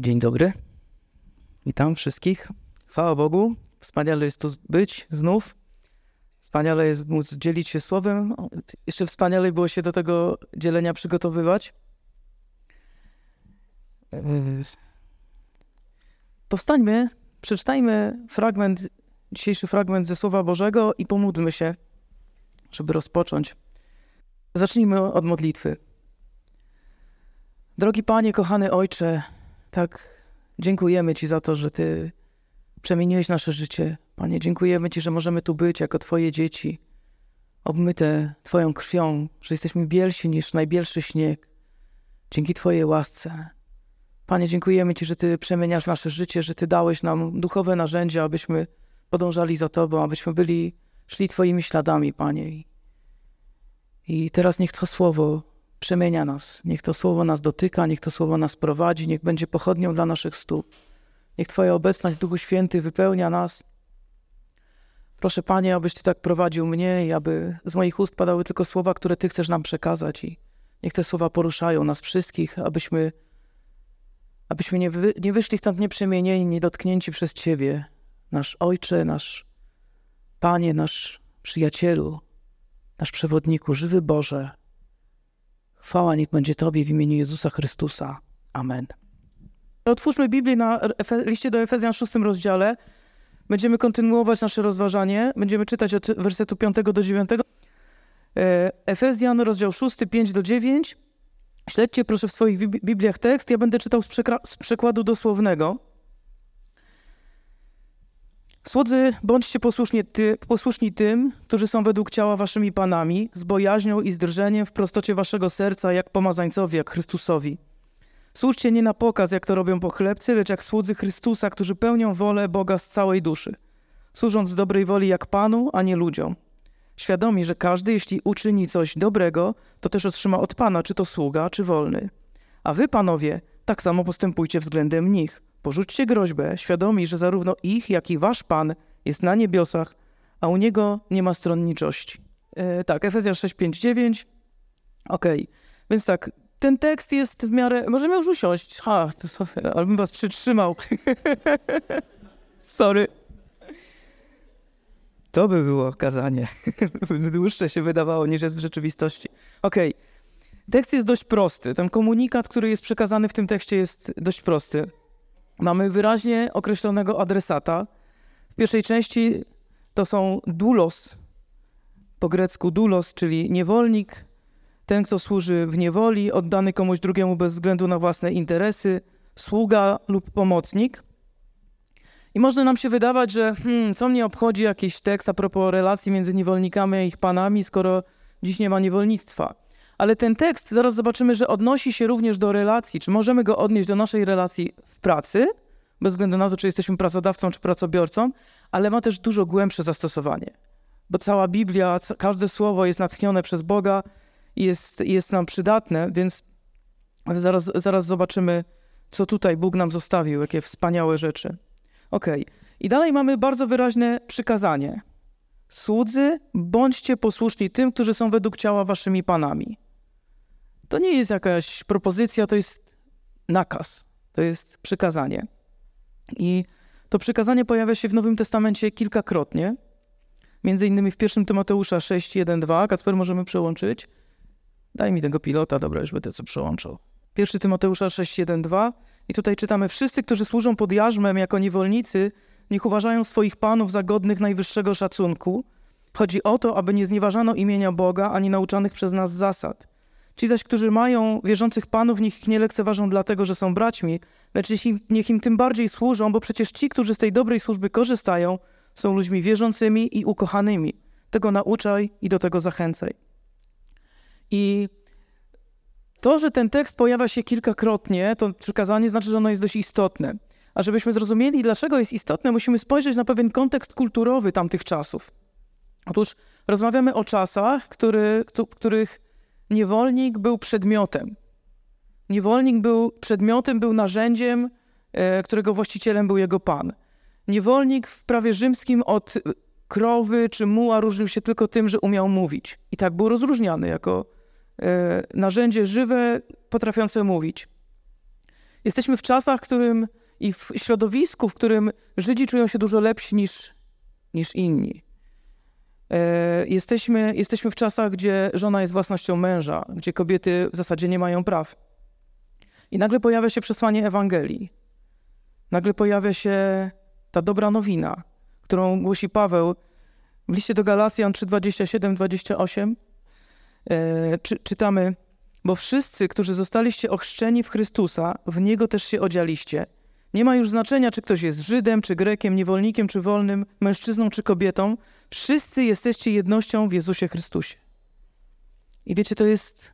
Dzień dobry. Witam wszystkich. Chwała Bogu. Wspaniale jest tu być znów. Wspaniale jest móc dzielić się słowem. Jeszcze wspaniale było się do tego dzielenia przygotowywać. Yy, powstańmy, przeczytajmy fragment, dzisiejszy fragment ze Słowa Bożego i pomódlmy się, żeby rozpocząć. Zacznijmy od modlitwy. Drogi Panie, kochany Ojcze, tak dziękujemy Ci za to, że Ty przemieniłeś nasze życie. Panie, dziękujemy Ci, że możemy tu być jako Twoje dzieci, obmyte Twoją krwią, że jesteśmy bielsi niż najbielszy śnieg. Dzięki Twojej łasce. Panie, dziękujemy Ci, że Ty przemieniasz nasze życie, że Ty dałeś nam duchowe narzędzia, abyśmy podążali za Tobą, abyśmy byli, szli Twoimi śladami, Panie. I teraz niech to słowo przemienia nas. Niech to słowo nas dotyka, niech to słowo nas prowadzi, niech będzie pochodnią dla naszych stóp. Niech Twoja obecność, Duchu Święty, wypełnia nas. Proszę, Panie, abyś Ty tak prowadził mnie i aby z moich ust padały tylko słowa, które Ty chcesz nam przekazać. I niech te słowa poruszają nas wszystkich, abyśmy, abyśmy nie, wy, nie wyszli stąd nieprzemienieni, niedotknięci przez Ciebie. Nasz Ojcze, nasz Panie, nasz przyjacielu, nasz przewodniku, żywy Boże. Chwała niech będzie Tobie w imieniu Jezusa Chrystusa. Amen. Otwórzmy Biblię na liście do Efezjan szóstym rozdziale. Będziemy kontynuować nasze rozważanie. Będziemy czytać od wersetu 5 do 9. E, Efezjan, rozdział 6, 5 do 9. Śledźcie proszę w swoich Bibliach tekst. Ja będę czytał z, z przekładu dosłownego. Słudzy, bądźcie posłuszni, ty, posłuszni tym, którzy są według ciała waszymi panami, z bojaźnią i zdrżeniem w prostocie waszego serca, jak pomazańcowi, jak Chrystusowi. Służcie nie na pokaz, jak to robią pochlebcy, lecz jak słudzy Chrystusa, którzy pełnią wolę Boga z całej duszy, służąc z dobrej woli jak Panu, a nie ludziom. Świadomi, że każdy, jeśli uczyni coś dobrego, to też otrzyma od Pana, czy to sługa, czy wolny. A wy, panowie, tak samo postępujcie względem nich – Porzućcie groźbę, świadomi, że zarówno ich, jak i wasz Pan jest na niebiosach, a u Niego nie ma stronniczości. E, tak, Efezja 6, 5, 9. Okej, okay. więc tak, ten tekst jest w miarę... Możemy już usiąść. Ha, to sobie, ale bym was przytrzymał. Sorry. To by było kazanie. Dłuższe się wydawało niż jest w rzeczywistości. Okej. Okay. Tekst jest dość prosty. Ten komunikat, który jest przekazany w tym tekście jest dość prosty. Mamy wyraźnie określonego adresata. W pierwszej części to są dulos, po grecku dulos, czyli niewolnik, ten, kto służy w niewoli, oddany komuś drugiemu bez względu na własne interesy, sługa lub pomocnik. I może nam się wydawać, że hmm, co mnie obchodzi jakiś tekst a propos relacji między niewolnikami a ich panami, skoro dziś nie ma niewolnictwa. Ale ten tekst, zaraz zobaczymy, że odnosi się również do relacji. Czy możemy go odnieść do naszej relacji w pracy, bez względu na to, czy jesteśmy pracodawcą czy pracobiorcą, ale ma też dużo głębsze zastosowanie. Bo cała Biblia, każde słowo jest natchnione przez Boga i jest, jest nam przydatne, więc zaraz, zaraz zobaczymy, co tutaj Bóg nam zostawił, jakie wspaniałe rzeczy. Ok, i dalej mamy bardzo wyraźne przykazanie. Słudzy, bądźcie posłuszni tym, którzy są według ciała waszymi panami. To nie jest jakaś propozycja, to jest nakaz, to jest przykazanie. I to przykazanie pojawia się w Nowym Testamencie kilkakrotnie, między innymi w 1 Tymoteusza 6, 1, 2. Kacper, możemy przełączyć? Daj mi tego pilota, dobra, już będę co przełączał. 1 Tymoteusza 6, 1, 2. I tutaj czytamy, wszyscy, którzy służą pod jarzmem jako niewolnicy, niech uważają swoich panów za godnych najwyższego szacunku. Chodzi o to, aby nie znieważano imienia Boga, ani nauczanych przez nas zasad – Ci zaś, którzy mają wierzących panów, niech ich nie lekceważą dlatego, że są braćmi, lecz niech im, niech im tym bardziej służą, bo przecież ci, którzy z tej dobrej służby korzystają, są ludźmi wierzącymi i ukochanymi. Tego nauczaj i do tego zachęcaj. I to, że ten tekst pojawia się kilkakrotnie, to przykazanie znaczy, że ono jest dość istotne. A żebyśmy zrozumieli, dlaczego jest istotne, musimy spojrzeć na pewien kontekst kulturowy tamtych czasów. Otóż rozmawiamy o czasach, który, w których niewolnik był przedmiotem. Niewolnik był przedmiotem, był narzędziem, e, którego właścicielem był jego pan. Niewolnik w prawie rzymskim od krowy czy muła różnił się tylko tym, że umiał mówić. I tak był rozróżniany jako e, narzędzie żywe, potrafiące mówić. Jesteśmy w czasach, w którym i w środowisku, w którym Żydzi czują się dużo lepsi niż, niż inni. E, jesteśmy, jesteśmy w czasach, gdzie żona jest własnością męża, gdzie kobiety w zasadzie nie mają praw. I nagle pojawia się przesłanie Ewangelii. Nagle pojawia się ta dobra nowina, którą głosi Paweł w liście do Galacjan 3:27-28. E, czy, czytamy, bo wszyscy, którzy zostaliście ochrzczeni w Chrystusa, w Niego też się odzialiście. Nie ma już znaczenia, czy ktoś jest Żydem, czy Grekiem, niewolnikiem, czy wolnym, mężczyzną, czy kobietą. Wszyscy jesteście jednością w Jezusie Chrystusie. I wiecie, to jest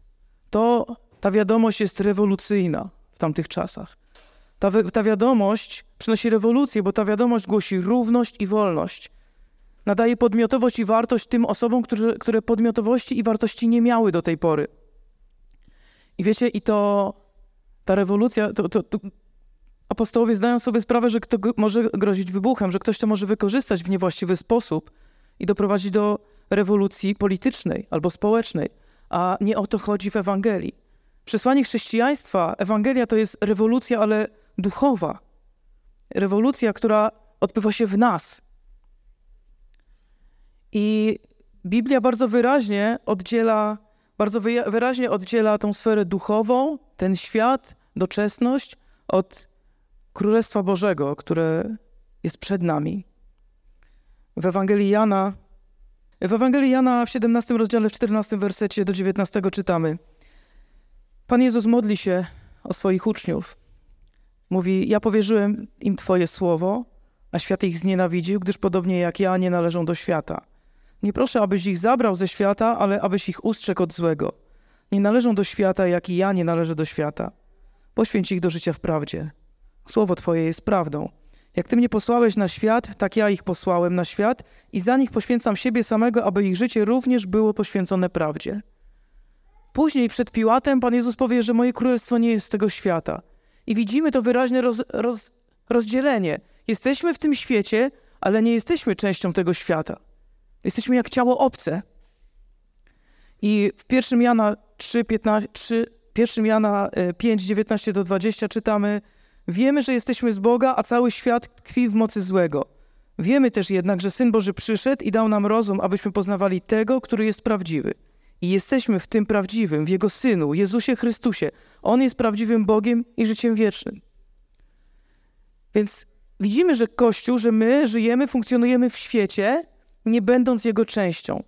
to, ta wiadomość jest rewolucyjna w tamtych czasach. Ta, ta wiadomość przynosi rewolucję, bo ta wiadomość głosi równość i wolność. Nadaje podmiotowość i wartość tym osobom, którzy, które podmiotowości i wartości nie miały do tej pory. I wiecie, i to ta rewolucja, to, to, to apostołowie zdają sobie sprawę, że to może grozić wybuchem, że ktoś to może wykorzystać w niewłaściwy sposób i doprowadzić do rewolucji politycznej albo społecznej. A nie o to chodzi w Ewangelii. Przesłanie chrześcijaństwa, Ewangelia to jest rewolucja, ale duchowa. Rewolucja, która odbywa się w nas. I Biblia bardzo wyraźnie oddziela, bardzo wyraźnie oddziela tą sferę duchową, ten świat, doczesność od Królestwa Bożego, które jest przed nami. W Ewangelii Jana, w Ewangelii Jana w 17 rozdziale, w 14 wersecie do 19 czytamy: Pan Jezus modli się o swoich uczniów. Mówi: Ja powierzyłem im Twoje słowo, a świat ich znienawidził, gdyż podobnie jak ja nie należą do świata. Nie proszę, abyś ich zabrał ze świata, ale abyś ich ustrzegł od złego. Nie należą do świata, jak i ja nie należę do świata. Poświęć ich do życia w prawdzie. Słowo Twoje jest prawdą. Jak Ty mnie posłałeś na świat, tak ja ich posłałem na świat i za nich poświęcam siebie samego, aby ich życie również było poświęcone prawdzie. Później przed Piłatem Pan Jezus powie, że moje królestwo nie jest z tego świata. I widzimy to wyraźne roz, roz, rozdzielenie. Jesteśmy w tym świecie, ale nie jesteśmy częścią tego świata. Jesteśmy jak ciało obce. I w 1 Jana 3, 15, 3, 1 Jana 5, 19 do 20 czytamy Wiemy, że jesteśmy z Boga, a cały świat tkwi w mocy złego. Wiemy też jednak, że Syn Boży przyszedł i dał nam rozum, abyśmy poznawali tego, który jest prawdziwy. I jesteśmy w tym prawdziwym, w Jego Synu, Jezusie Chrystusie. On jest prawdziwym Bogiem i życiem wiecznym. Więc widzimy, że Kościół, że my żyjemy, funkcjonujemy w świecie, nie będąc jego częścią.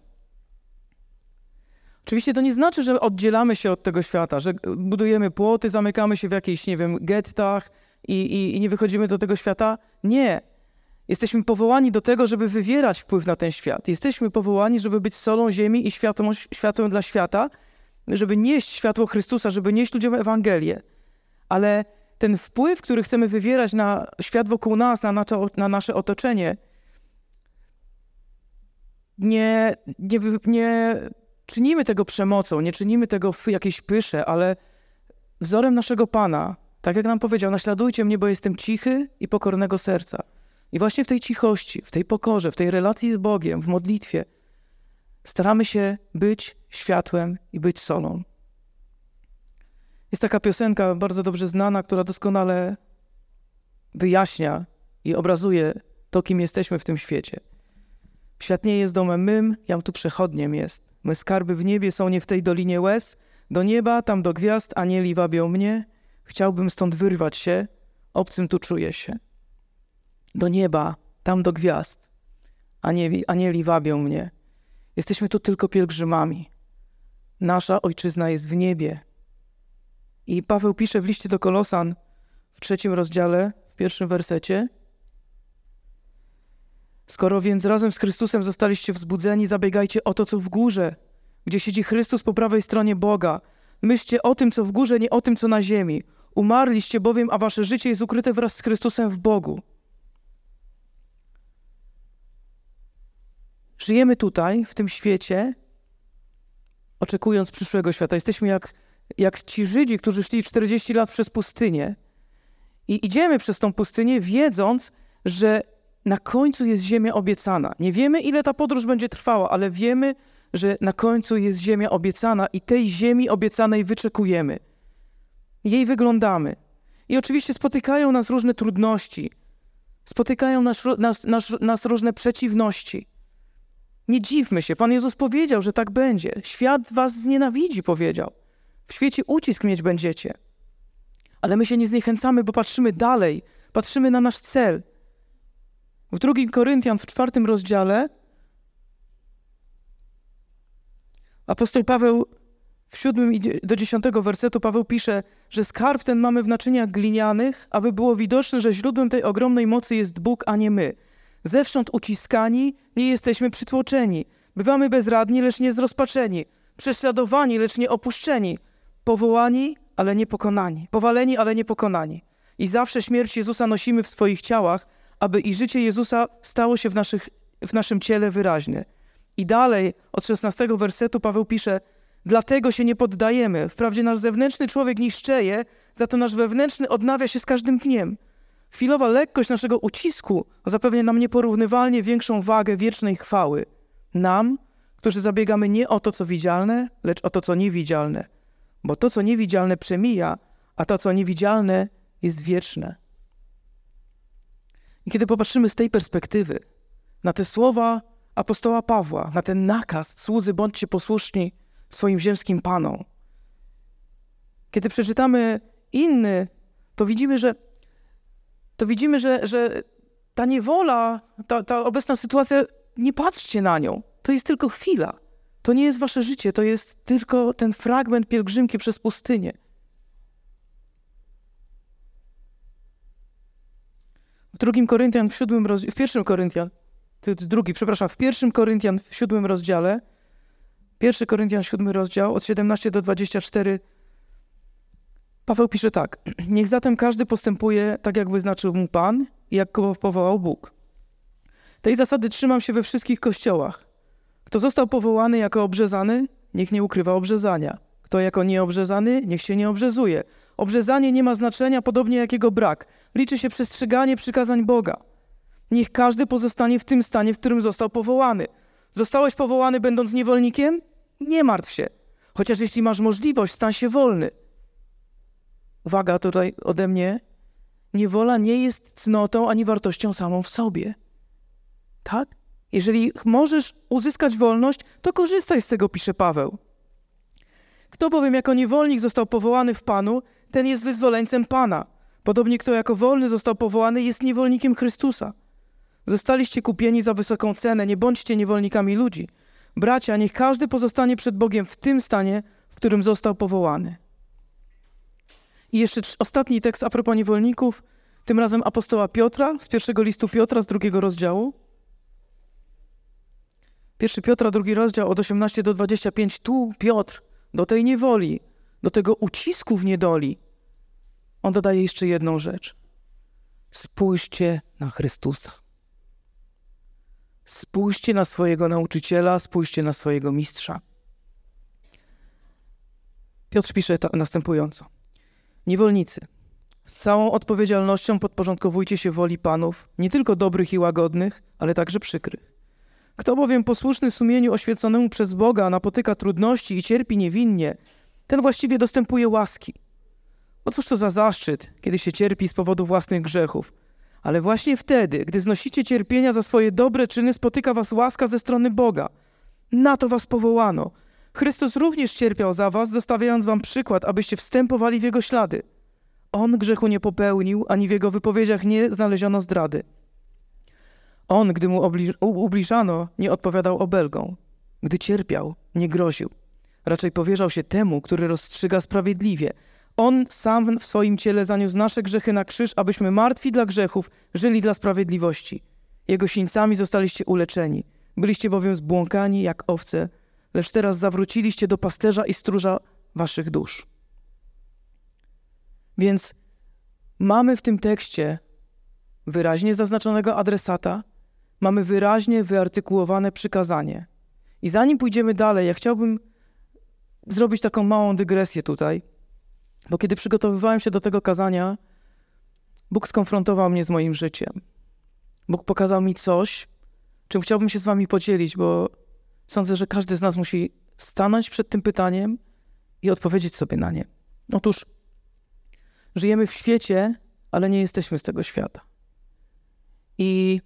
Oczywiście to nie znaczy, że oddzielamy się od tego świata, że budujemy płoty, zamykamy się w jakichś, nie wiem, gettach i, i, i nie wychodzimy do tego świata. Nie. Jesteśmy powołani do tego, żeby wywierać wpływ na ten świat. Jesteśmy powołani, żeby być solą ziemi i światłem, światłem dla świata, żeby nieść światło Chrystusa, żeby nieść ludziom Ewangelię. Ale ten wpływ, który chcemy wywierać na świat wokół nas, na, na nasze otoczenie, nie, nie, nie czynimy tego przemocą, nie czynimy tego w jakiejś pysze, ale wzorem naszego Pana, tak jak nam powiedział, naśladujcie mnie, bo jestem cichy i pokornego serca. I właśnie w tej cichości, w tej pokorze, w tej relacji z Bogiem, w modlitwie, staramy się być światłem i być solą. Jest taka piosenka bardzo dobrze znana, która doskonale wyjaśnia i obrazuje to, kim jesteśmy w tym świecie. Świat nie jest domem mym, jam tu przechodniem jest. Me skarby w niebie są nie w tej dolinie łez. Do nieba, tam do gwiazd, anieli wabią mnie. Chciałbym stąd wyrwać się, obcym tu czuję się. Do nieba, tam do gwiazd, anieli, anieli wabią mnie. Jesteśmy tu tylko pielgrzymami. Nasza ojczyzna jest w niebie. I Paweł pisze w liście do Kolosan w trzecim rozdziale, w pierwszym wersecie – Skoro więc razem z Chrystusem zostaliście wzbudzeni, zabiegajcie o to, co w górze, gdzie siedzi Chrystus po prawej stronie Boga. Myślcie o tym, co w górze, nie o tym, co na ziemi. Umarliście bowiem, a wasze życie jest ukryte wraz z Chrystusem w Bogu. Żyjemy tutaj, w tym świecie, oczekując przyszłego świata. Jesteśmy jak, jak ci Żydzi, którzy szli 40 lat przez pustynię. I idziemy przez tą pustynię, wiedząc, że na końcu jest ziemia obiecana. Nie wiemy, ile ta podróż będzie trwała, ale wiemy, że na końcu jest ziemia obiecana i tej ziemi obiecanej wyczekujemy. Jej wyglądamy. I oczywiście spotykają nas różne trudności, spotykają nas, nas, nas, nas różne przeciwności. Nie dziwmy się, Pan Jezus powiedział, że tak będzie. Świat was znienawidzi, powiedział. W świecie ucisk mieć będziecie. Ale my się nie zniechęcamy, bo patrzymy dalej, patrzymy na nasz cel. W drugim Koryntian, w czwartym rozdziale, apostoł Paweł w siódmym do dziesiątego wersetu Paweł pisze, że skarb ten mamy w naczyniach glinianych, aby było widoczne, że źródłem tej ogromnej mocy jest Bóg, a nie my. Zewsząd uciskani, nie jesteśmy przytłoczeni. Bywamy bezradni, lecz nie zrozpaczeni. Prześladowani, lecz nie opuszczeni. Powołani, ale nie pokonani. Powaleni, ale nie pokonani. I zawsze śmierć Jezusa nosimy w swoich ciałach, aby i życie Jezusa stało się w, naszych, w naszym ciele wyraźne. I dalej, od 16 wersetu Paweł pisze, dlatego się nie poddajemy. Wprawdzie nasz zewnętrzny człowiek niszczeje, za to nasz wewnętrzny odnawia się z każdym dniem. Chwilowa lekkość naszego ucisku zapewnia nam nieporównywalnie większą wagę wiecznej chwały. Nam, którzy zabiegamy nie o to, co widzialne, lecz o to, co niewidzialne. Bo to, co niewidzialne, przemija, a to, co niewidzialne, jest wieczne. I kiedy popatrzymy z tej perspektywy na te słowa apostoła Pawła, na ten nakaz, słudzy, bądźcie posłuszni swoim ziemskim panom, kiedy przeczytamy inny, to widzimy, że to widzimy, że, że ta niewola, ta, ta obecna sytuacja, nie patrzcie na nią. To jest tylko chwila. To nie jest wasze życie, to jest tylko ten fragment pielgrzymki przez pustynię. W drugim Koryntian, w siódmym w pierwszym Koryntian, drugi, przepraszam, w pierwszym Koryntian w siódmym rozdziale, pierwszy Koryntian, siódmy rozdział, od 17 do 24, Paweł pisze tak. Niech zatem każdy postępuje tak, jak wyznaczył mu Pan i jak go powołał Bóg. Tej zasady trzymam się we wszystkich kościołach. Kto został powołany jako obrzezany, niech nie ukrywa obrzezania. Kto jako nieobrzezany, niech się nie obrzezuje. Obrzezanie nie ma znaczenia, podobnie jak jego brak. Liczy się przestrzeganie przykazań Boga. Niech każdy pozostanie w tym stanie, w którym został powołany. Zostałeś powołany będąc niewolnikiem? Nie martw się. Chociaż jeśli masz możliwość, stań się wolny uwaga tutaj ode mnie, niewola nie jest cnotą ani wartością samą w sobie. Tak? Jeżeli możesz uzyskać wolność, to korzystaj z tego, pisze Paweł. Kto bowiem jako niewolnik został powołany w Panu, ten jest wyzwoleńcem Pana. Podobnie kto jako wolny został powołany, jest niewolnikiem Chrystusa. Zostaliście kupieni za wysoką cenę, nie bądźcie niewolnikami ludzi. Bracia, niech każdy pozostanie przed Bogiem w tym stanie, w którym został powołany. I jeszcze ostatni tekst a propos niewolników, tym razem apostoła Piotra z pierwszego listu Piotra z drugiego rozdziału. Pierwszy Piotra, drugi rozdział od 18 do 25. Tu Piotr do tej niewoli, do tego ucisku w niedoli, on dodaje jeszcze jedną rzecz. Spójrzcie na Chrystusa. Spójrzcie na swojego nauczyciela, spójrzcie na swojego mistrza. Piotr pisze następująco. Niewolnicy, z całą odpowiedzialnością podporządkowujcie się woli panów, nie tylko dobrych i łagodnych, ale także przykrych. Kto bowiem posłuszny sumieniu oświeconemu przez Boga napotyka trudności i cierpi niewinnie, ten właściwie dostępuje łaski. Bo cóż to za zaszczyt, kiedy się cierpi z powodu własnych grzechów. Ale właśnie wtedy, gdy znosicie cierpienia za swoje dobre czyny, spotyka was łaska ze strony Boga. Na to was powołano – Chrystus również cierpiał za was, zostawiając wam przykład, abyście wstępowali w jego ślady. On grzechu nie popełnił, ani w jego wypowiedziach nie znaleziono zdrady. On, gdy mu ubliżano, nie odpowiadał obelgą. Gdy cierpiał, nie groził. Raczej powierzał się temu, który rozstrzyga sprawiedliwie. On sam w swoim ciele zaniósł nasze grzechy na krzyż, abyśmy martwi dla grzechów żyli dla sprawiedliwości. Jego sińcami zostaliście uleczeni. Byliście bowiem zbłąkani jak owce lecz teraz zawróciliście do pasterza i stróża waszych dusz. Więc mamy w tym tekście wyraźnie zaznaczonego adresata, mamy wyraźnie wyartykułowane przykazanie. I zanim pójdziemy dalej, ja chciałbym zrobić taką małą dygresję tutaj, bo kiedy przygotowywałem się do tego kazania, Bóg skonfrontował mnie z moim życiem. Bóg pokazał mi coś, czym chciałbym się z wami podzielić, bo Sądzę, że każdy z nas musi stanąć przed tym pytaniem i odpowiedzieć sobie na nie. Otóż żyjemy w świecie, ale nie jesteśmy z tego świata. I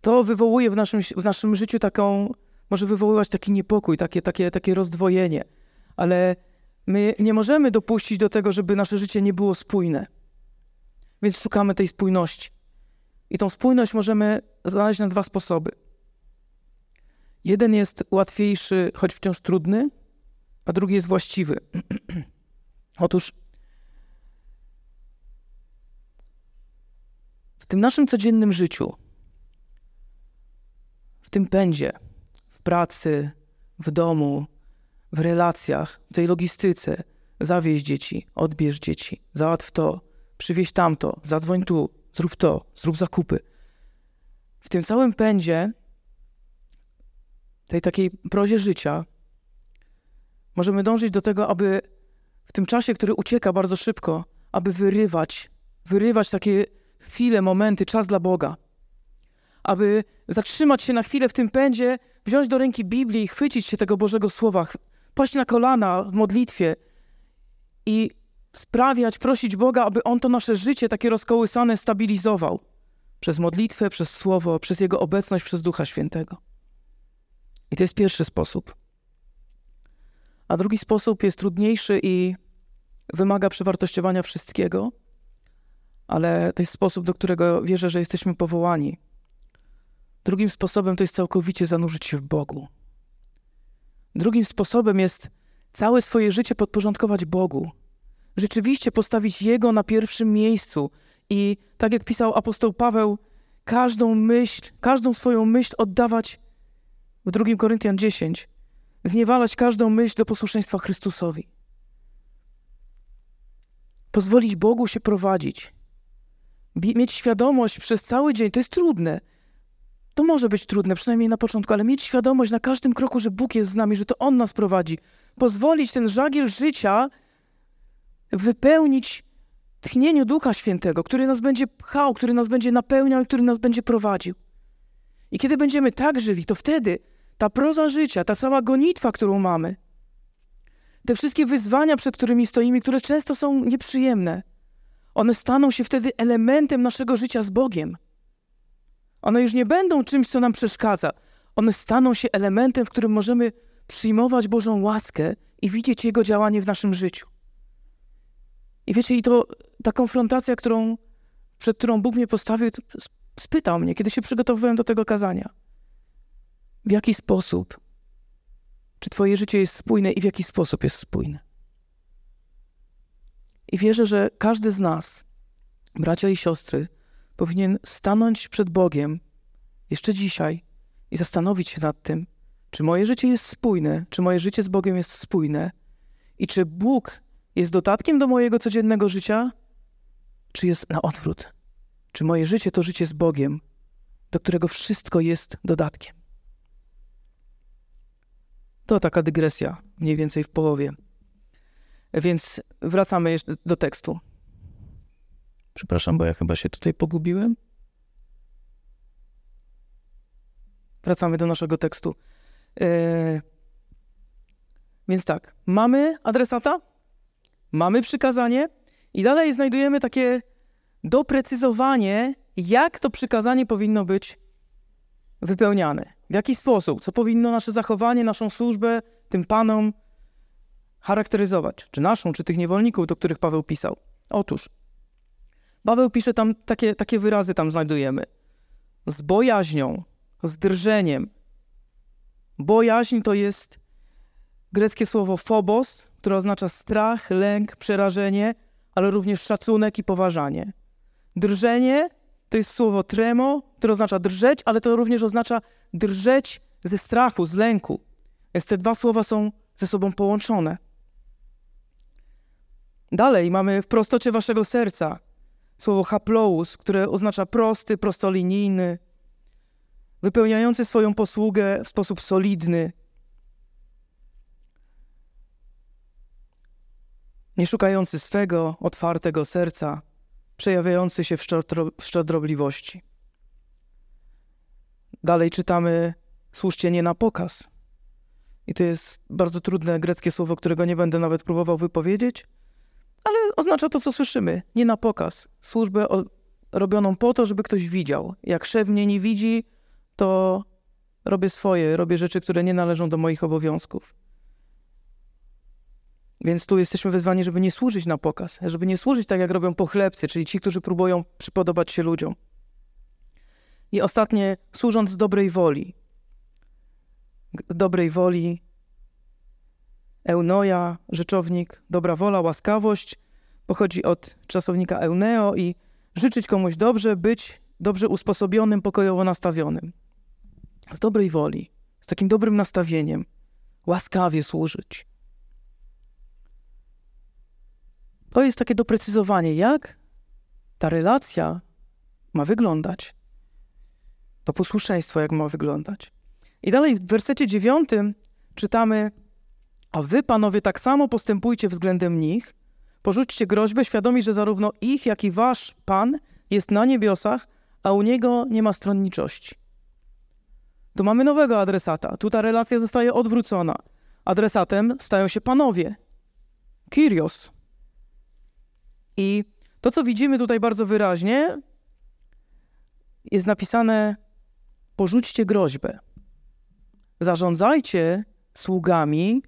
to wywołuje w naszym, w naszym życiu taką, może wywoływać taki niepokój, takie, takie, takie rozdwojenie, ale my nie możemy dopuścić do tego, żeby nasze życie nie było spójne. Więc szukamy tej spójności. I tą spójność możemy znaleźć na dwa sposoby. Jeden jest łatwiejszy, choć wciąż trudny, a drugi jest właściwy. Otóż w tym naszym codziennym życiu, w tym pędzie, w pracy, w domu, w relacjach, w tej logistyce, zawieź dzieci, odbierz dzieci, załatw to, przywieź tamto, zadzwoń tu, zrób to, zrób zakupy. W tym całym pędzie, tej takiej prozie życia, możemy dążyć do tego, aby w tym czasie, który ucieka bardzo szybko, aby wyrywać, wyrywać takie chwile, momenty, czas dla Boga. Aby zatrzymać się na chwilę w tym pędzie, wziąć do ręki Biblii i chwycić się tego Bożego Słowa, paść na kolana w modlitwie i sprawiać, prosić Boga, aby On to nasze życie takie rozkołysane stabilizował. Przez modlitwę, przez Słowo, przez Jego obecność, przez Ducha Świętego. I to jest pierwszy sposób. A drugi sposób jest trudniejszy i wymaga przewartościowania wszystkiego, ale to jest sposób, do którego wierzę, że jesteśmy powołani. Drugim sposobem to jest całkowicie zanurzyć się w Bogu. Drugim sposobem jest całe swoje życie podporządkować Bogu. Rzeczywiście postawić Jego na pierwszym miejscu i tak jak pisał apostoł Paweł, każdą myśl, każdą swoją myśl oddawać w 2 Koryntian 10, zniewalać każdą myśl do posłuszeństwa Chrystusowi. Pozwolić Bogu się prowadzić. Mieć świadomość przez cały dzień, to jest trudne. To może być trudne, przynajmniej na początku, ale mieć świadomość na każdym kroku, że Bóg jest z nami, że to On nas prowadzi. Pozwolić ten żagiel życia wypełnić tchnieniu Ducha Świętego, który nas będzie pchał, który nas będzie napełniał i który nas będzie prowadził. I kiedy będziemy tak żyli, to wtedy ta proza życia, ta cała gonitwa, którą mamy, te wszystkie wyzwania, przed którymi stoimy, które często są nieprzyjemne, one staną się wtedy elementem naszego życia z Bogiem. One już nie będą czymś, co nam przeszkadza. One staną się elementem, w którym możemy przyjmować Bożą łaskę i widzieć Jego działanie w naszym życiu. I wiecie, i to ta konfrontacja, którą, przed którą Bóg mnie postawił, spytał mnie, kiedy się przygotowywałem do tego kazania. W jaki sposób? Czy Twoje życie jest spójne i w jaki sposób jest spójne? I wierzę, że każdy z nas, bracia i siostry, powinien stanąć przed Bogiem jeszcze dzisiaj i zastanowić się nad tym, czy moje życie jest spójne, czy moje życie z Bogiem jest spójne i czy Bóg jest dodatkiem do mojego codziennego życia, czy jest na odwrót? Czy moje życie to życie z Bogiem, do którego wszystko jest dodatkiem? To taka dygresja, mniej więcej w połowie. Więc wracamy do tekstu. Przepraszam, bo ja chyba się tutaj pogubiłem. Wracamy do naszego tekstu. Yy... Więc tak, mamy adresata, mamy przykazanie i dalej znajdujemy takie doprecyzowanie, jak to przykazanie powinno być wypełniane. W jaki sposób, co powinno nasze zachowanie, naszą służbę tym panom charakteryzować, czy naszą, czy tych niewolników, do których Paweł pisał. Otóż, Paweł pisze tam, takie, takie wyrazy tam znajdujemy. Z bojaźnią, z drżeniem. Bojaźń to jest greckie słowo phobos, które oznacza strach, lęk, przerażenie, ale również szacunek i poważanie. Drżenie to jest słowo tremo, które oznacza drżeć, ale to również oznacza drżeć ze strachu, z lęku. Więc te dwa słowa są ze sobą połączone. Dalej mamy w prostocie waszego serca słowo haplous, które oznacza prosty, prostolinijny, wypełniający swoją posługę w sposób solidny, nie szukający swego otwartego serca, przejawiający się w, szczodro, w szczodrobliwości. Dalej czytamy: służcie nie na pokaz. I to jest bardzo trudne greckie słowo, którego nie będę nawet próbował wypowiedzieć, oznacza to, co słyszymy. Nie na pokaz. Służbę o, robioną po to, żeby ktoś widział. Jak szef mnie nie widzi, to robię swoje, robię rzeczy, które nie należą do moich obowiązków. Więc tu jesteśmy wezwani, żeby nie służyć na pokaz, żeby nie służyć tak, jak robią pochlebcy, czyli ci, którzy próbują przypodobać się ludziom. I ostatnie, służąc z dobrej woli. Dobrej woli, eunoja, rzeczownik, dobra wola, łaskawość, pochodzi od czasownika euneo i życzyć komuś dobrze, być dobrze usposobionym, pokojowo nastawionym. Z dobrej woli, z takim dobrym nastawieniem, łaskawie służyć. To jest takie doprecyzowanie, jak ta relacja ma wyglądać. To posłuszeństwo, jak ma wyglądać. I dalej w wersecie dziewiątym czytamy: A wy, panowie, tak samo postępujcie względem nich. Porzućcie groźbę, świadomi, że zarówno ich, jak i wasz Pan jest na niebiosach, a u niego nie ma stronniczości. Tu mamy nowego adresata. Tu ta relacja zostaje odwrócona. Adresatem stają się panowie. Kyrios. I to, co widzimy tutaj bardzo wyraźnie, jest napisane: porzućcie groźbę. Zarządzajcie sługami,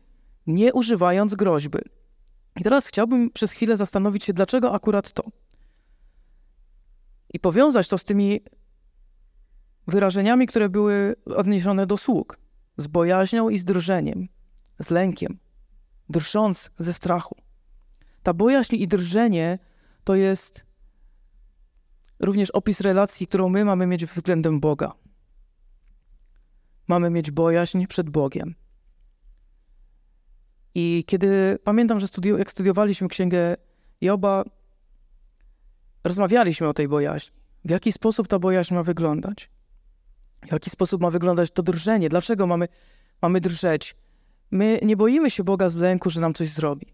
nie używając groźby. I teraz chciałbym przez chwilę zastanowić się, dlaczego akurat to. I powiązać to z tymi wyrażeniami, które były odniesione do sług. Z bojaźnią i z drżeniem, z lękiem, drżąc ze strachu. Ta bojaźń i drżenie to jest również opis relacji, którą my mamy mieć względem Boga. Mamy mieć bojaźń przed Bogiem. I kiedy pamiętam, że studi- jak studiowaliśmy księgę Joba, rozmawialiśmy o tej bojaźni. W jaki sposób ta bojaźń ma wyglądać? W jaki sposób ma wyglądać to drżenie? Dlaczego mamy, mamy drżeć? My nie boimy się Boga z lęku, że nam coś zrobi.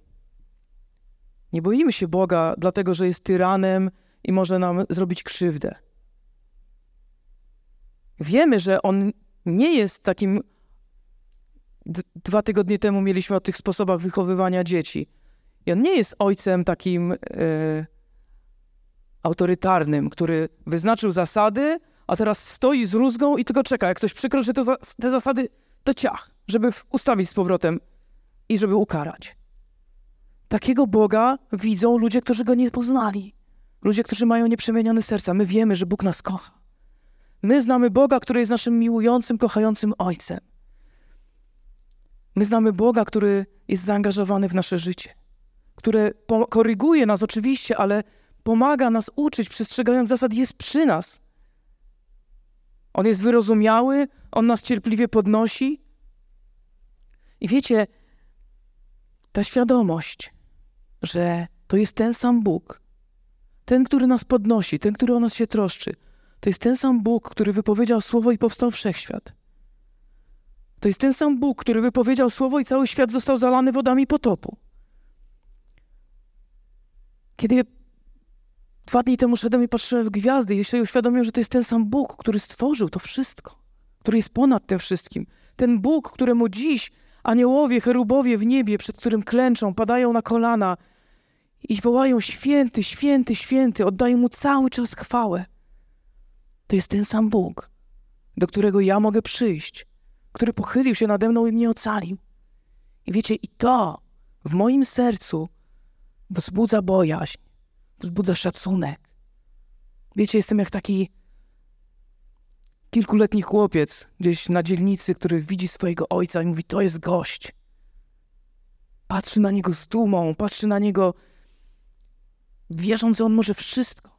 Nie boimy się Boga, dlatego że jest tyranem i może nam zrobić krzywdę. Wiemy, że On nie jest takim. Dwa tygodnie temu mieliśmy o tych sposobach wychowywania dzieci. I On nie jest ojcem takim e, autorytarnym, który wyznaczył zasady, a teraz stoi z rózgą i tylko czeka. Jak ktoś przekroczy te, za te zasady, to ciach, żeby ustawić z powrotem i żeby ukarać. Takiego Boga widzą ludzie, którzy go nie poznali. Ludzie, którzy mają nieprzemienione serca. My wiemy, że Bóg nas kocha. My znamy Boga, który jest naszym miłującym, kochającym Ojcem. My znamy Boga, który jest zaangażowany w nasze życie, który koryguje nas oczywiście, ale pomaga nas uczyć, przestrzegając zasad, jest przy nas. On jest wyrozumiały, on nas cierpliwie podnosi. I wiecie, ta świadomość, że to jest ten sam Bóg, ten, który nas podnosi, ten, który o nas się troszczy, to jest ten sam Bóg, który wypowiedział słowo i powstał wszechświat. To jest ten sam Bóg, który wypowiedział słowo i cały świat został zalany wodami potopu. Kiedy dwa dni temu szedłem i patrzyłem w gwiazdy i się uświadomiłem, że to jest ten sam Bóg, który stworzył to wszystko, który jest ponad tym wszystkim. Ten Bóg, któremu dziś Aniołowie, cherubowie w niebie, przed którym klęczą, padają na kolana i wołają święty, święty, święty, oddają mu cały czas chwałę. To jest ten sam Bóg, do którego ja mogę przyjść, który pochylił się nade mną i mnie ocalił. I wiecie, i to w moim sercu wzbudza bojaźń, wzbudza szacunek. Wiecie, jestem jak taki kilkuletni chłopiec gdzieś na dzielnicy, który widzi swojego ojca i mówi: To jest gość. Patrzy na niego z dumą, patrzy na niego, wierząc, że on może wszystko.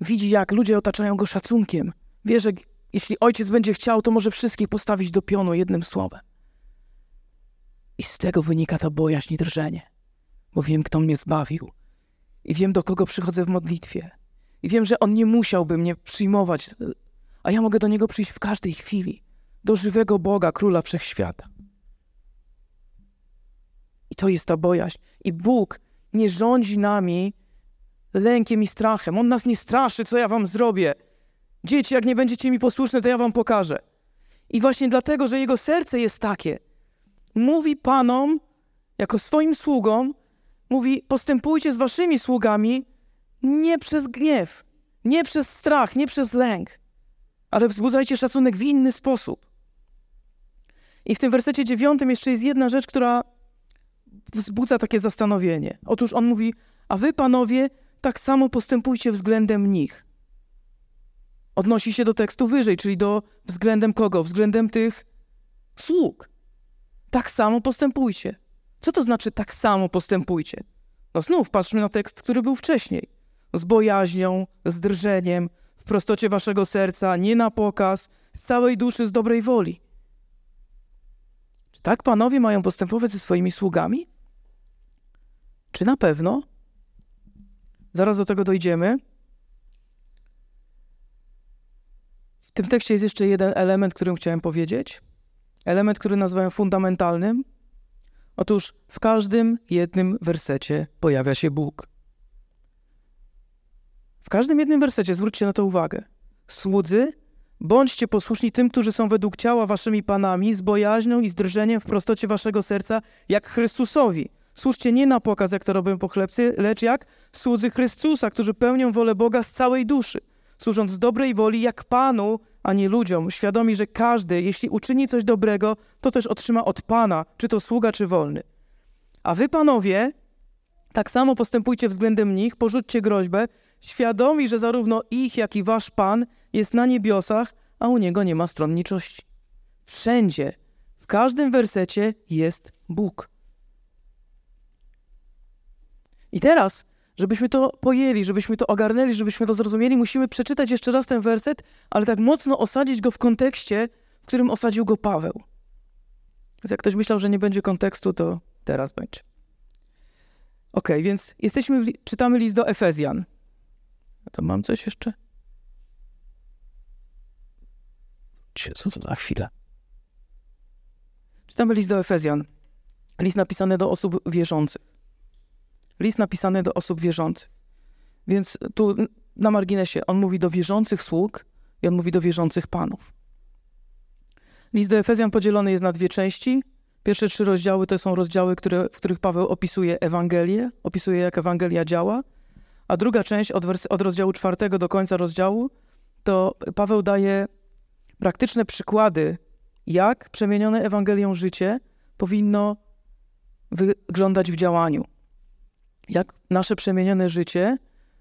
Widzi, jak ludzie otaczają go szacunkiem. Wie, że jeśli ojciec będzie chciał, to może wszystkich postawić do pionu jednym słowem. I z tego wynika ta bojaźń i drżenie, bo wiem, kto mnie zbawił i wiem, do kogo przychodzę w modlitwie. I wiem, że on nie musiałby mnie przyjmować a ja mogę do Niego przyjść w każdej chwili, do żywego Boga, Króla Wszechświata. I to jest ta bojaźń. I Bóg nie rządzi nami lękiem i strachem. On nas nie straszy, co ja wam zrobię. Dzieci, jak nie będziecie mi posłuszne, to ja wam pokażę. I właśnie dlatego, że jego serce jest takie, mówi panom, jako swoim sługom, mówi: postępujcie z waszymi sługami nie przez gniew, nie przez strach, nie przez lęk, ale wzbudzajcie szacunek w inny sposób. I w tym wersecie dziewiątym jeszcze jest jedna rzecz, która wzbudza takie zastanowienie. Otóż on mówi: A wy, panowie, tak samo postępujcie względem nich. Odnosi się do tekstu wyżej, czyli do względem kogo? Względem tych sług. Tak samo postępujcie. Co to znaczy tak samo postępujcie? No znów patrzmy na tekst, który był wcześniej. Z bojaźnią, z drżeniem, w prostocie waszego serca, nie na pokaz, z całej duszy, z dobrej woli. Czy tak panowie mają postępować ze swoimi sługami? Czy na pewno? Zaraz do tego dojdziemy. W tym tekście jest jeszcze jeden element, którym chciałem powiedzieć. Element, który nazywałem fundamentalnym. Otóż w każdym jednym wersecie pojawia się Bóg. W każdym jednym wersecie zwróćcie na to uwagę. Słudzy, bądźcie posłuszni tym, którzy są według ciała waszymi panami, z bojaźnią i z drżeniem w prostocie waszego serca, jak Chrystusowi. Służcie nie na pokaz, jak to robią pochlebcy, lecz jak słudzy Chrystusa, którzy pełnią wolę Boga z całej duszy, służąc z dobrej woli jak Panu, a nie ludziom, świadomi, że każdy, jeśli uczyni coś dobrego, to też otrzyma od Pana, czy to sługa, czy wolny. A wy, panowie, tak samo postępujcie względem nich, porzućcie groźbę, świadomi, że zarówno ich, jak i wasz Pan jest na niebiosach, a u niego nie ma stronniczości. Wszędzie, w każdym wersecie jest Bóg. I teraz, żebyśmy to pojęli, żebyśmy to ogarnęli, żebyśmy to zrozumieli, musimy przeczytać jeszcze raz ten werset, ale tak mocno osadzić go w kontekście, w którym osadził go Paweł. Więc jak ktoś myślał, że nie będzie kontekstu, to teraz będzie. Ok, więc jesteśmy, w, czytamy list do Efezjan. To mam coś jeszcze? Co to za chwilę? Czytamy list do Efezjan. List napisany do osób wierzących. List napisany do osób wierzących. Więc tu na marginesie on mówi do wierzących sług i on mówi do wierzących panów. List do Efezjan podzielony jest na dwie części. Pierwsze trzy rozdziały to są rozdziały, które, w których Paweł opisuje Ewangelię, opisuje jak Ewangelia działa, a druga część od, od rozdziału czwartego do końca rozdziału to Paweł daje praktyczne przykłady, jak przemienione Ewangelią życie powinno wyglądać w działaniu jak nasze przemienione życie,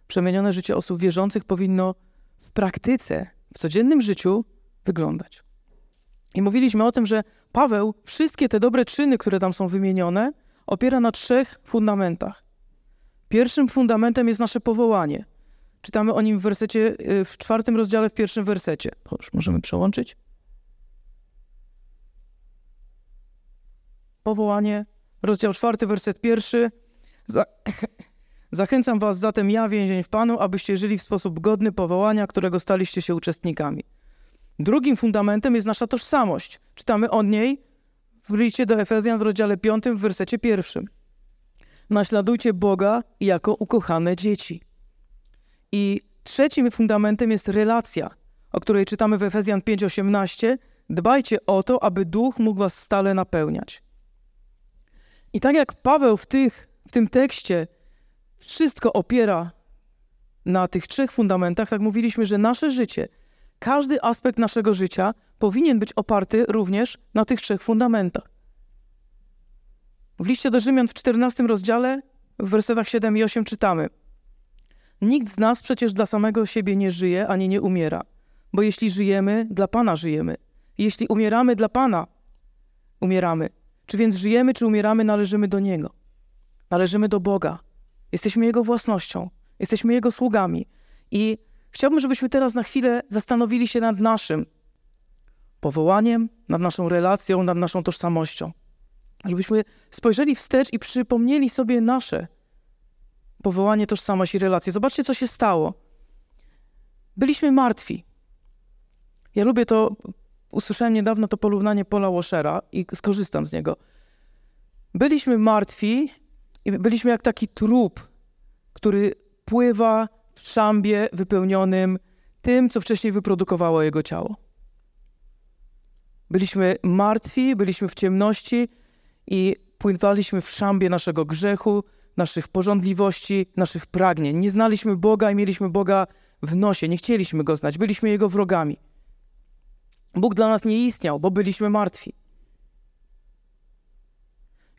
przemienione życie osób wierzących powinno w praktyce, w codziennym życiu wyglądać. I mówiliśmy o tym, że Paweł wszystkie te dobre czyny, które tam są wymienione, opiera na trzech fundamentach. Pierwszym fundamentem jest nasze powołanie. Czytamy o nim w wersecie, y, w czwartym rozdziale, w pierwszym wersecie. Już możemy przełączyć. Powołanie, rozdział czwarty, werset pierwszy. Za... Zachęcam was zatem ja, więzień w Panu, abyście żyli w sposób godny powołania, którego staliście się uczestnikami. Drugim fundamentem jest nasza tożsamość. Czytamy o niej w liście do Efezjan w rozdziale 5 w wersecie pierwszym. Naśladujcie Boga jako ukochane dzieci. I trzecim fundamentem jest relacja, o której czytamy w Efezjan 5:18. Dbajcie o to, aby duch mógł was stale napełniać. I tak jak Paweł w tych w tym tekście wszystko opiera na tych trzech fundamentach, tak mówiliśmy, że nasze życie, każdy aspekt naszego życia powinien być oparty również na tych trzech fundamentach. W liście do Rzymian w 14 rozdziale, w wersetach 7 i 8 czytamy: Nikt z nas przecież dla samego siebie nie żyje ani nie umiera, bo jeśli żyjemy, dla Pana żyjemy. Jeśli umieramy, dla Pana umieramy. Czy więc żyjemy, czy umieramy, należymy do Niego. Należymy do Boga. Jesteśmy Jego własnością. Jesteśmy Jego sługami. I chciałbym, żebyśmy teraz na chwilę zastanowili się nad naszym powołaniem, nad naszą relacją, nad naszą tożsamością. Żebyśmy spojrzeli wstecz i przypomnieli sobie nasze powołanie, tożsamość i relacje. Zobaczcie, co się stało. Byliśmy martwi. Ja lubię to, usłyszałem niedawno to porównanie Paula Washera i skorzystam z niego. Byliśmy martwi i byliśmy jak taki trup, który pływa w szambie wypełnionym tym, co wcześniej wyprodukowało jego ciało. Byliśmy martwi, byliśmy w ciemności i pływaliśmy w szambie naszego grzechu, naszych porządliwości, naszych pragnień. Nie znaliśmy Boga i mieliśmy Boga w nosie, nie chcieliśmy Go znać, byliśmy Jego wrogami. Bóg dla nas nie istniał, bo byliśmy martwi.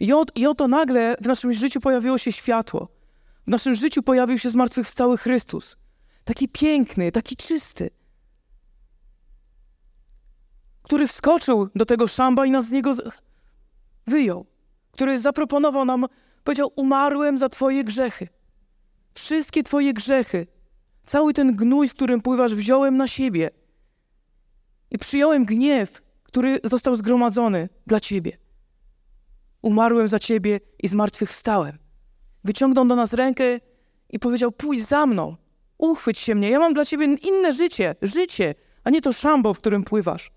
I, od, I oto nagle w naszym życiu pojawiło się światło. W naszym życiu pojawił się zmartwychwstały Chrystus. Taki piękny, taki czysty. Który wskoczył do tego szamba i nas z niego wyjął. Który zaproponował nam, powiedział: Umarłem za Twoje grzechy. Wszystkie Twoje grzechy, cały ten gnój, z którym pływasz, wziąłem na siebie. I przyjąłem gniew, który został zgromadzony dla Ciebie. Umarłem za Ciebie i zmartwychwstałem. Wyciągnął do nas rękę i powiedział: Pójdź za mną, uchwyć się mnie, ja mam dla Ciebie inne życie, życie, a nie to szambo, w którym pływasz.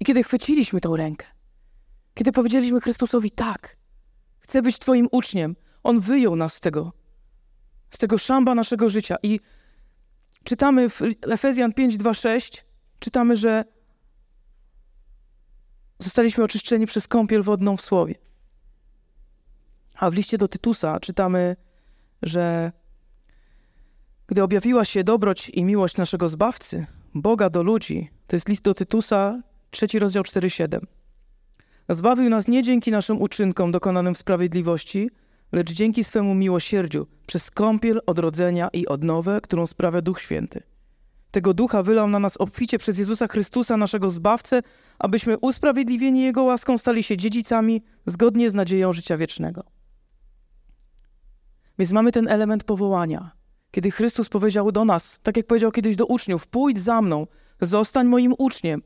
I kiedy chwyciliśmy tą rękę, kiedy powiedzieliśmy Chrystusowi tak, chcę być Twoim uczniem, On wyjął nas z tego, z tego szamba naszego życia. I czytamy w Efezjan 5, 2, 6, czytamy, że zostaliśmy oczyszczeni przez kąpiel wodną w Słowie. A w liście do Tytusa czytamy, że gdy objawiła się dobroć i miłość naszego Zbawcy, Boga do ludzi, to jest list do Tytusa, trzeci rozdział 4,7. Zbawił nas nie dzięki naszym uczynkom dokonanym w sprawiedliwości, lecz dzięki swemu miłosierdziu, przez kąpiel odrodzenia i odnowę, którą sprawia Duch Święty. Tego Ducha wylał na nas obficie przez Jezusa Chrystusa, naszego Zbawcę, abyśmy usprawiedliwieni Jego łaską stali się dziedzicami zgodnie z nadzieją życia wiecznego. Więc mamy ten element powołania. Kiedy Chrystus powiedział do nas, tak jak powiedział kiedyś do uczniów: Pójdź za mną, zostań moim uczniem,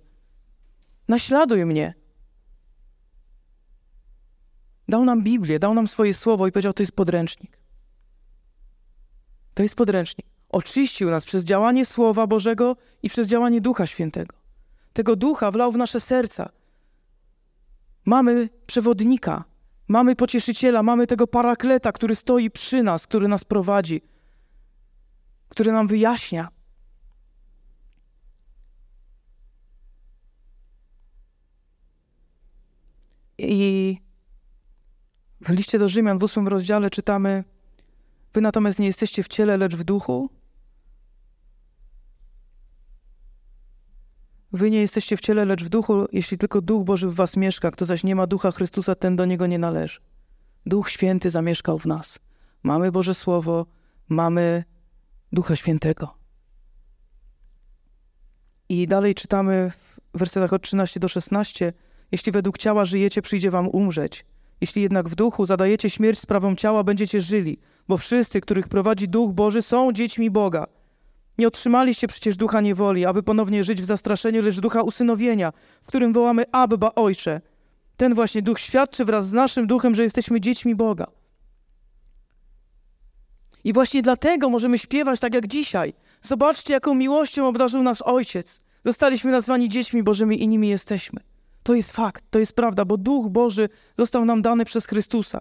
naśladuj mnie. Dał nam Biblię, dał nam swoje słowo i powiedział: To jest podręcznik. To jest podręcznik. Oczyścił nas przez działanie Słowa Bożego i przez działanie Ducha Świętego. Tego Ducha wlał w nasze serca. Mamy przewodnika, mamy pocieszyciela, mamy tego parakleta, który stoi przy nas, który nas prowadzi, który nam wyjaśnia. I w liście do Rzymian w ósmym rozdziale czytamy: Wy natomiast nie jesteście w ciele, lecz w duchu. Wy nie jesteście w ciele, lecz w duchu, jeśli tylko Duch Boży w was mieszka. Kto zaś nie ma Ducha Chrystusa, ten do niego nie należy. Duch Święty zamieszkał w nas. Mamy Boże Słowo, mamy Ducha Świętego. I dalej czytamy w wersetach od 13 do 16: Jeśli według ciała żyjecie, przyjdzie wam umrzeć. Jeśli jednak w duchu zadajecie śmierć sprawą ciała, będziecie żyli, bo wszyscy, których prowadzi Duch Boży, są dziećmi Boga. Nie otrzymaliście przecież ducha niewoli, aby ponownie żyć w zastraszeniu, lecz ducha usynowienia, w którym wołamy Abba Ojcze. Ten właśnie duch świadczy wraz z naszym duchem, że jesteśmy dziećmi Boga. I właśnie dlatego możemy śpiewać tak jak dzisiaj. Zobaczcie, jaką miłością obdarzył nas Ojciec. Zostaliśmy nazwani dziećmi Bożymi i nimi jesteśmy. To jest fakt, to jest prawda, bo Duch Boży został nam dany przez Chrystusa.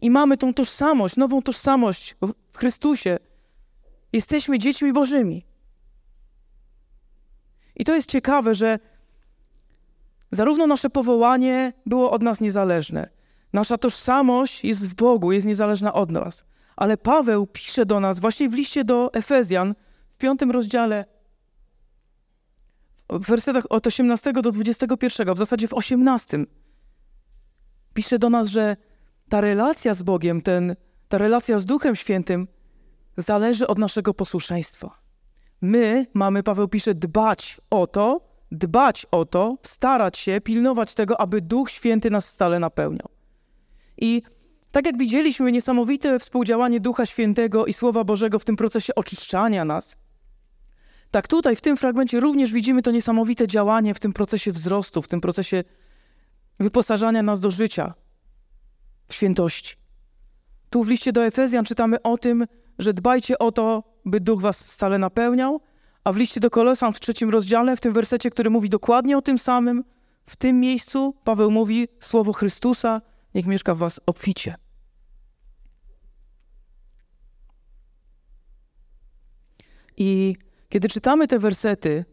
I mamy tą tożsamość, nową tożsamość w Chrystusie. Jesteśmy dziećmi Bożymi. I to jest ciekawe, że zarówno nasze powołanie było od nas niezależne, nasza tożsamość jest w Bogu, jest niezależna od nas. Ale Paweł pisze do nas właśnie w liście do Efezjan w piątym rozdziale w wersetach od 18 do 21, w zasadzie w 18, pisze do nas, że ta relacja z Bogiem, ten, ta relacja z Duchem Świętym zależy od naszego posłuszeństwa. My mamy, Paweł pisze, dbać o to, dbać o to, starać się, pilnować tego, aby Duch Święty nas stale napełniał. I tak jak widzieliśmy niesamowite współdziałanie Ducha Świętego i Słowa Bożego w tym procesie oczyszczania nas, tak tutaj w tym fragmencie również widzimy to niesamowite działanie w tym procesie wzrostu, w tym procesie wyposażania nas do życia w świętości. Tu w liście do Efezjan czytamy o tym, że dbajcie o to, by duch was stale napełniał, a w liście do Kolosan w trzecim rozdziale, w tym wersecie, który mówi dokładnie o tym samym, w tym miejscu Paweł mówi słowo Chrystusa, niech mieszka w was obficie. I kiedy czytamy te wersety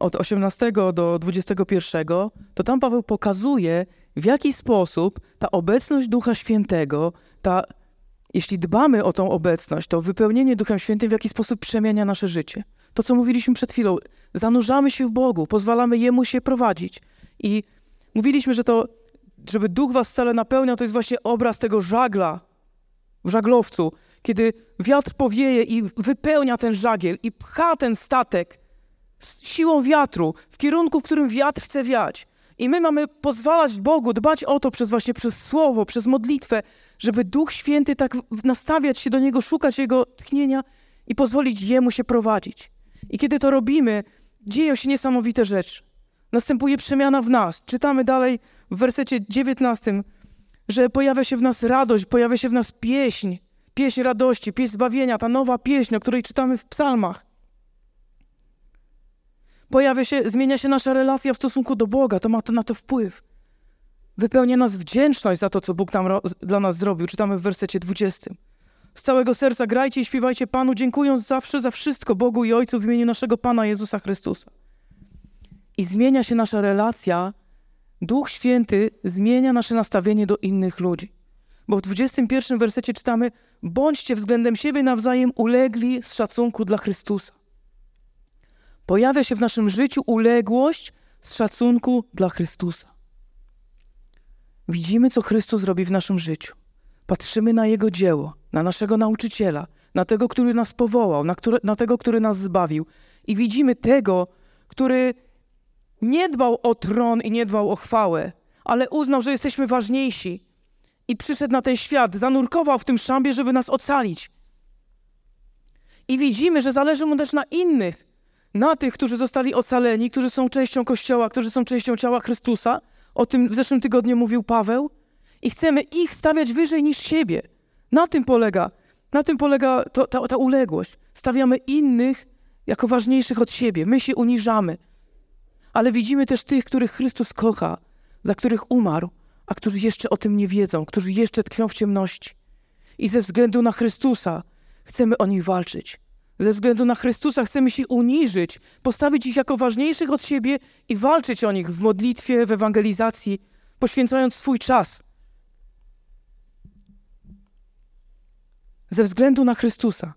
od 18 do 21, to tam Paweł pokazuje, w jaki sposób ta obecność Ducha Świętego, ta, jeśli dbamy o tą obecność, to wypełnienie Duchem Świętym w jaki sposób przemienia nasze życie. To, co mówiliśmy przed chwilą, zanurzamy się w Bogu, pozwalamy Jemu się prowadzić. I mówiliśmy, że to, żeby Duch was stale napełniał, to jest właśnie obraz tego żagla w żaglowcu, kiedy wiatr powieje i wypełnia ten żagiel i pcha ten statek siłą wiatru w kierunku, w którym wiatr chce wiać. I my mamy pozwalać Bogu, dbać o to przez właśnie przez słowo, przez modlitwę, żeby Duch Święty tak nastawiać się do Niego, szukać Jego tchnienia i pozwolić Jemu się prowadzić. I kiedy to robimy, dzieją się niesamowite rzeczy. Następuje przemiana w nas. Czytamy dalej w wersecie 19, że pojawia się w nas radość, pojawia się w nas pieśń, pieśń radości, pieśń zbawienia, ta nowa pieśń, o której czytamy w psalmach. Pojawia się, zmienia się nasza relacja w stosunku do Boga, to ma to na to wpływ. Wypełnia nas wdzięczność za to, co Bóg nam dla nas zrobił. Czytamy w wersecie 20. Z całego serca grajcie i śpiewajcie Panu, dziękując zawsze za wszystko Bogu i Ojcu w imieniu naszego Pana Jezusa Chrystusa. I zmienia się nasza relacja, Duch Święty zmienia nasze nastawienie do innych ludzi. Bo w 21 wersecie czytamy: bądźcie względem siebie nawzajem ulegli z szacunku dla Chrystusa. Pojawia się w naszym życiu uległość z szacunku dla Chrystusa. Widzimy, co Chrystus robi w naszym życiu. Patrzymy na Jego dzieło, na naszego nauczyciela, na tego, który nas powołał, na, który, na tego, który nas zbawił. I widzimy tego, który nie dbał o tron i nie dbał o chwałę, ale uznał, że jesteśmy ważniejsi. I przyszedł na ten świat, zanurkował w tym szambie, żeby nas ocalić. I widzimy, że zależy mu też na innych, na tych, którzy zostali ocaleni, którzy są częścią Kościoła, którzy są częścią ciała Chrystusa. O tym w zeszłym tygodniu mówił Paweł. I chcemy ich stawiać wyżej niż siebie. Na tym polega, na tym polega to, ta, ta uległość. Stawiamy innych jako ważniejszych od siebie. My się uniżamy. Ale widzimy też tych, których Chrystus kocha, za których umarł, a którzy jeszcze o tym nie wiedzą, którzy jeszcze tkwią w ciemności. I ze względu na Chrystusa chcemy o nich walczyć. Ze względu na Chrystusa chcemy się uniżyć, postawić ich jako ważniejszych od siebie i walczyć o nich w modlitwie, w ewangelizacji, poświęcając swój czas. Ze względu na Chrystusa.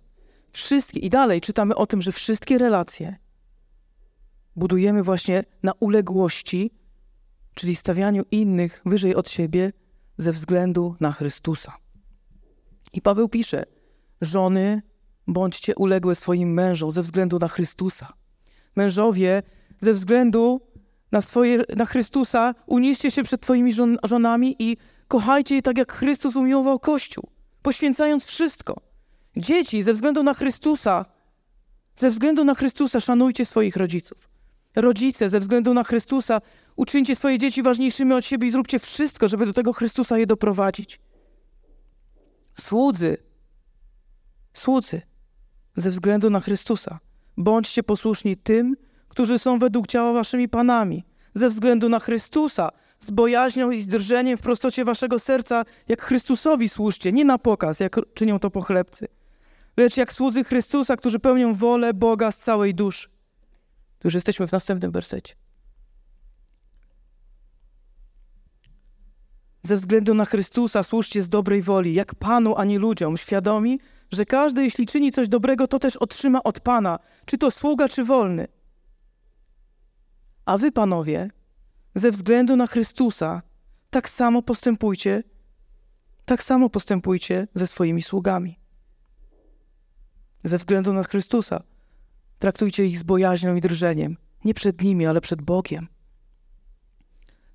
Wszystkie, i dalej czytamy o tym, że wszystkie relacje budujemy właśnie na uległości, czyli stawianiu innych wyżej od siebie ze względu na Chrystusa. I Paweł pisze: Żony, bądźcie uległe swoim mężom ze względu na Chrystusa. Mężowie, ze względu na, swoje, na Chrystusa, uniście się przed Twoimi żon, żonami i kochajcie je tak, jak Chrystus umiłował Kościół, poświęcając wszystko. Dzieci, ze względu na Chrystusa, ze względu na Chrystusa szanujcie swoich rodziców. Rodzice, ze względu na Chrystusa, uczyńcie swoje dzieci ważniejszymi od siebie i zróbcie wszystko, żeby do tego Chrystusa je doprowadzić. Słudzy, słudzy, ze względu na Chrystusa, bądźcie posłuszni tym, którzy są według ciała waszymi panami, ze względu na Chrystusa, z bojaźnią i z drżeniem w prostocie waszego serca, jak Chrystusowi służcie, nie na pokaz, jak czynią to pochlebcy, lecz jak słudzy Chrystusa, którzy pełnią wolę Boga z całej duszy. Tu już jesteśmy w następnym wersecie. Ze względu na Chrystusa służcie z dobrej woli, jak Panu, a nie ludziom, świadomi, że każdy, jeśli czyni coś dobrego, to też otrzyma od Pana, czy to sługa, czy wolny. A wy, panowie, ze względu na Chrystusa, tak samo postępujcie, tak samo postępujcie ze swoimi sługami. Ze względu na Chrystusa, traktujcie ich z bojaźnią i drżeniem, nie przed nimi, ale przed Bogiem.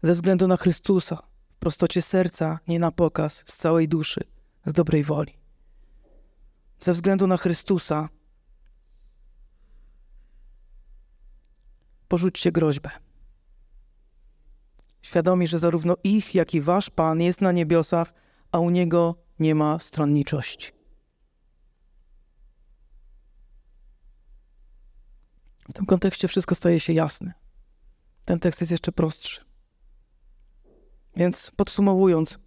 Ze względu na Chrystusa, w prostocie serca, nie na pokaz, z całej duszy, z dobrej woli ze względu na Chrystusa, porzućcie groźbę. Świadomi, że zarówno ich, jak i wasz Pan jest na niebiosach, a u Niego nie ma stronniczości. W tym kontekście wszystko staje się jasne. Ten tekst jest jeszcze prostszy. Więc podsumowując,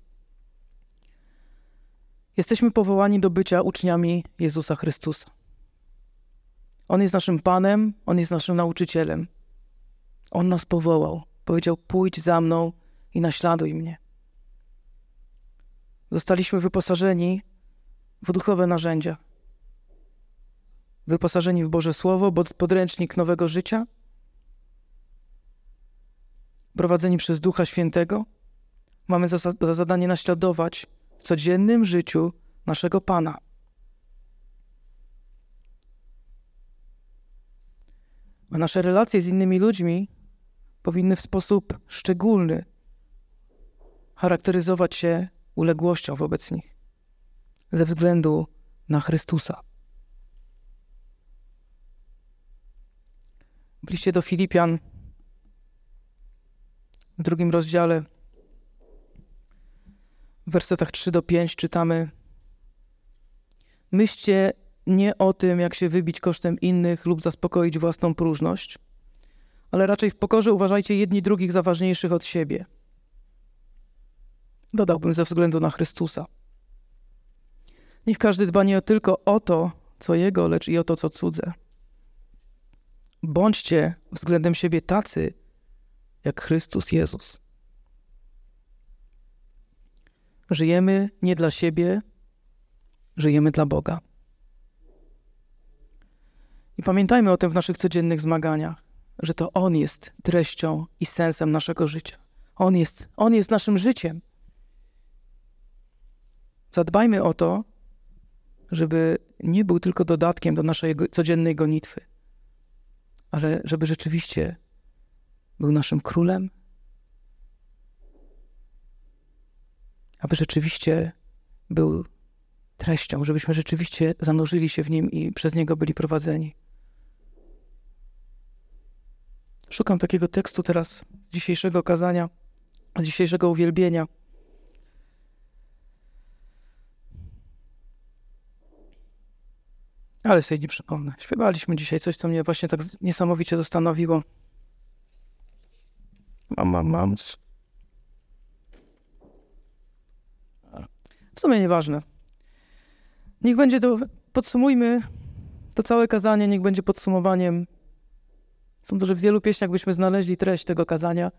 Jesteśmy powołani do bycia uczniami Jezusa Chrystusa. On jest naszym Panem, On jest naszym nauczycielem. On nas powołał. Powiedział: Pójdź za mną i naśladuj mnie. Zostaliśmy wyposażeni w duchowe narzędzia. Wyposażeni w Boże Słowo, podręcznik nowego życia, prowadzeni przez Ducha Świętego. Mamy za, za zadanie naśladować w codziennym życiu naszego Pana. A nasze relacje z innymi ludźmi powinny w sposób szczególny charakteryzować się uległością wobec nich ze względu na Chrystusa. W liście do Filipian w drugim rozdziale w wersetach 3 do 5 czytamy Myślcie nie o tym, jak się wybić kosztem innych lub zaspokoić własną próżność, ale raczej w pokorze uważajcie jedni drugich za ważniejszych od siebie. Dodałbym ze względu na Chrystusa. Niech każdy dba nie tylko o to, co jego, lecz i o to, co cudze. Bądźcie względem siebie tacy, jak Chrystus Jezus. Żyjemy nie dla siebie, żyjemy dla Boga. I pamiętajmy o tym w naszych codziennych zmaganiach, że to On jest treścią i sensem naszego życia. On jest, On jest naszym życiem. Zadbajmy o to, żeby nie był tylko dodatkiem do naszej codziennej gonitwy, ale żeby rzeczywiście był naszym królem, aby rzeczywiście był treścią, żebyśmy rzeczywiście zanurzyli się w nim i przez niego byli prowadzeni. Szukam takiego tekstu teraz z dzisiejszego kazania, z dzisiejszego uwielbienia. Ale sobie nie przypomnę. Śpiewaliśmy dzisiaj coś, co mnie właśnie tak niesamowicie zastanowiło. Mam, mam, mam. W sumie nieważne. Niech będzie to, podsumujmy to całe kazanie, niech będzie podsumowaniem. Sądzę, że w wielu pieśniach byśmy znaleźli treść tego kazania.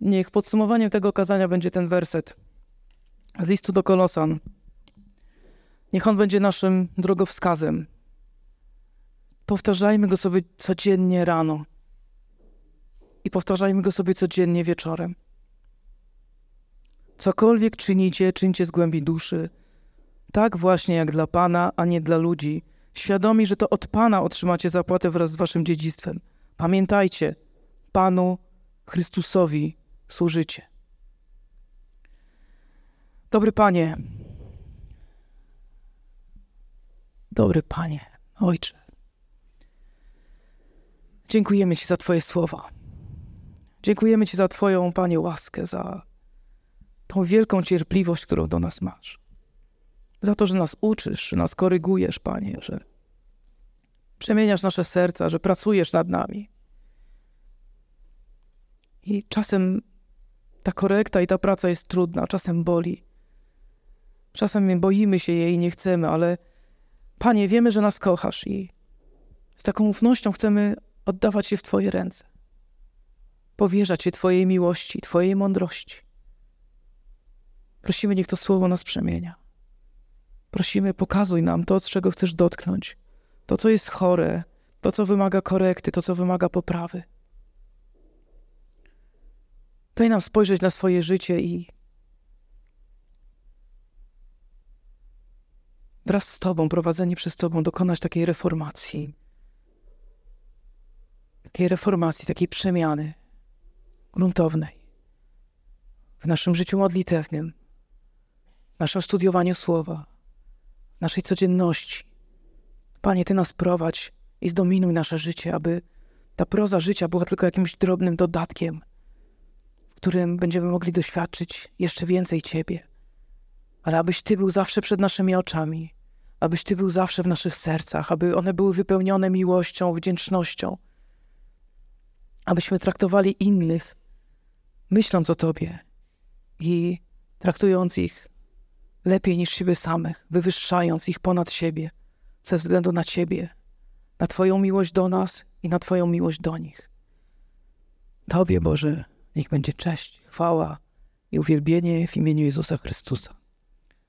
Niech podsumowaniem tego kazania będzie ten werset z listu do Kolosan. Niech on będzie naszym drogowskazem. Powtarzajmy go sobie codziennie rano i powtarzajmy go sobie codziennie wieczorem. Cokolwiek czynicie, czyńcie z głębi duszy, tak właśnie jak dla Pana, a nie dla ludzi, świadomi, że to od Pana otrzymacie zapłatę wraz z waszym dziedzictwem. Pamiętajcie, Panu Chrystusowi służycie. Dobry Panie, dobry Panie, Ojcze, dziękujemy Ci za Twoje słowa. Dziękujemy Ci za Twoją, Panie, łaskę, za tą wielką cierpliwość, którą do nas masz. Za to, że nas uczysz, że nas korygujesz, Panie, że przemieniasz nasze serca, że pracujesz nad nami. I czasem ta korekta i ta praca jest trudna, czasem boli. Czasem boimy się jej i nie chcemy, ale Panie, wiemy, że nas kochasz i z taką ufnością chcemy oddawać się w Twoje ręce powierzać się Twojej miłości, Twojej mądrości. Prosimy, niech to słowo nas przemienia. Prosimy, pokazuj nam to, z czego chcesz dotknąć, to, co jest chore, to, co wymaga korekty, to, co wymaga poprawy. Daj nam spojrzeć na swoje życie i wraz z Tobą, prowadzeni przez Tobą, dokonać takiej reformacji. Takiej reformacji, takiej przemiany gruntownej, w naszym życiu modlitewnym, naszym studiowaniu słowa, naszej codzienności. Panie, Ty nas prowadź i zdominuj nasze życie, aby ta proza życia była tylko jakimś drobnym dodatkiem, w którym będziemy mogli doświadczyć jeszcze więcej Ciebie. Ale abyś Ty był zawsze przed naszymi oczami, abyś Ty był zawsze w naszych sercach, aby one były wypełnione miłością, wdzięcznością, abyśmy traktowali innych myśląc o Tobie i traktując ich lepiej niż siebie samych, wywyższając ich ponad siebie, ze względu na Ciebie, na Twoją miłość do nas i na Twoją miłość do nich. Tobie, Boże, niech będzie cześć, chwała i uwielbienie w imieniu Jezusa Chrystusa.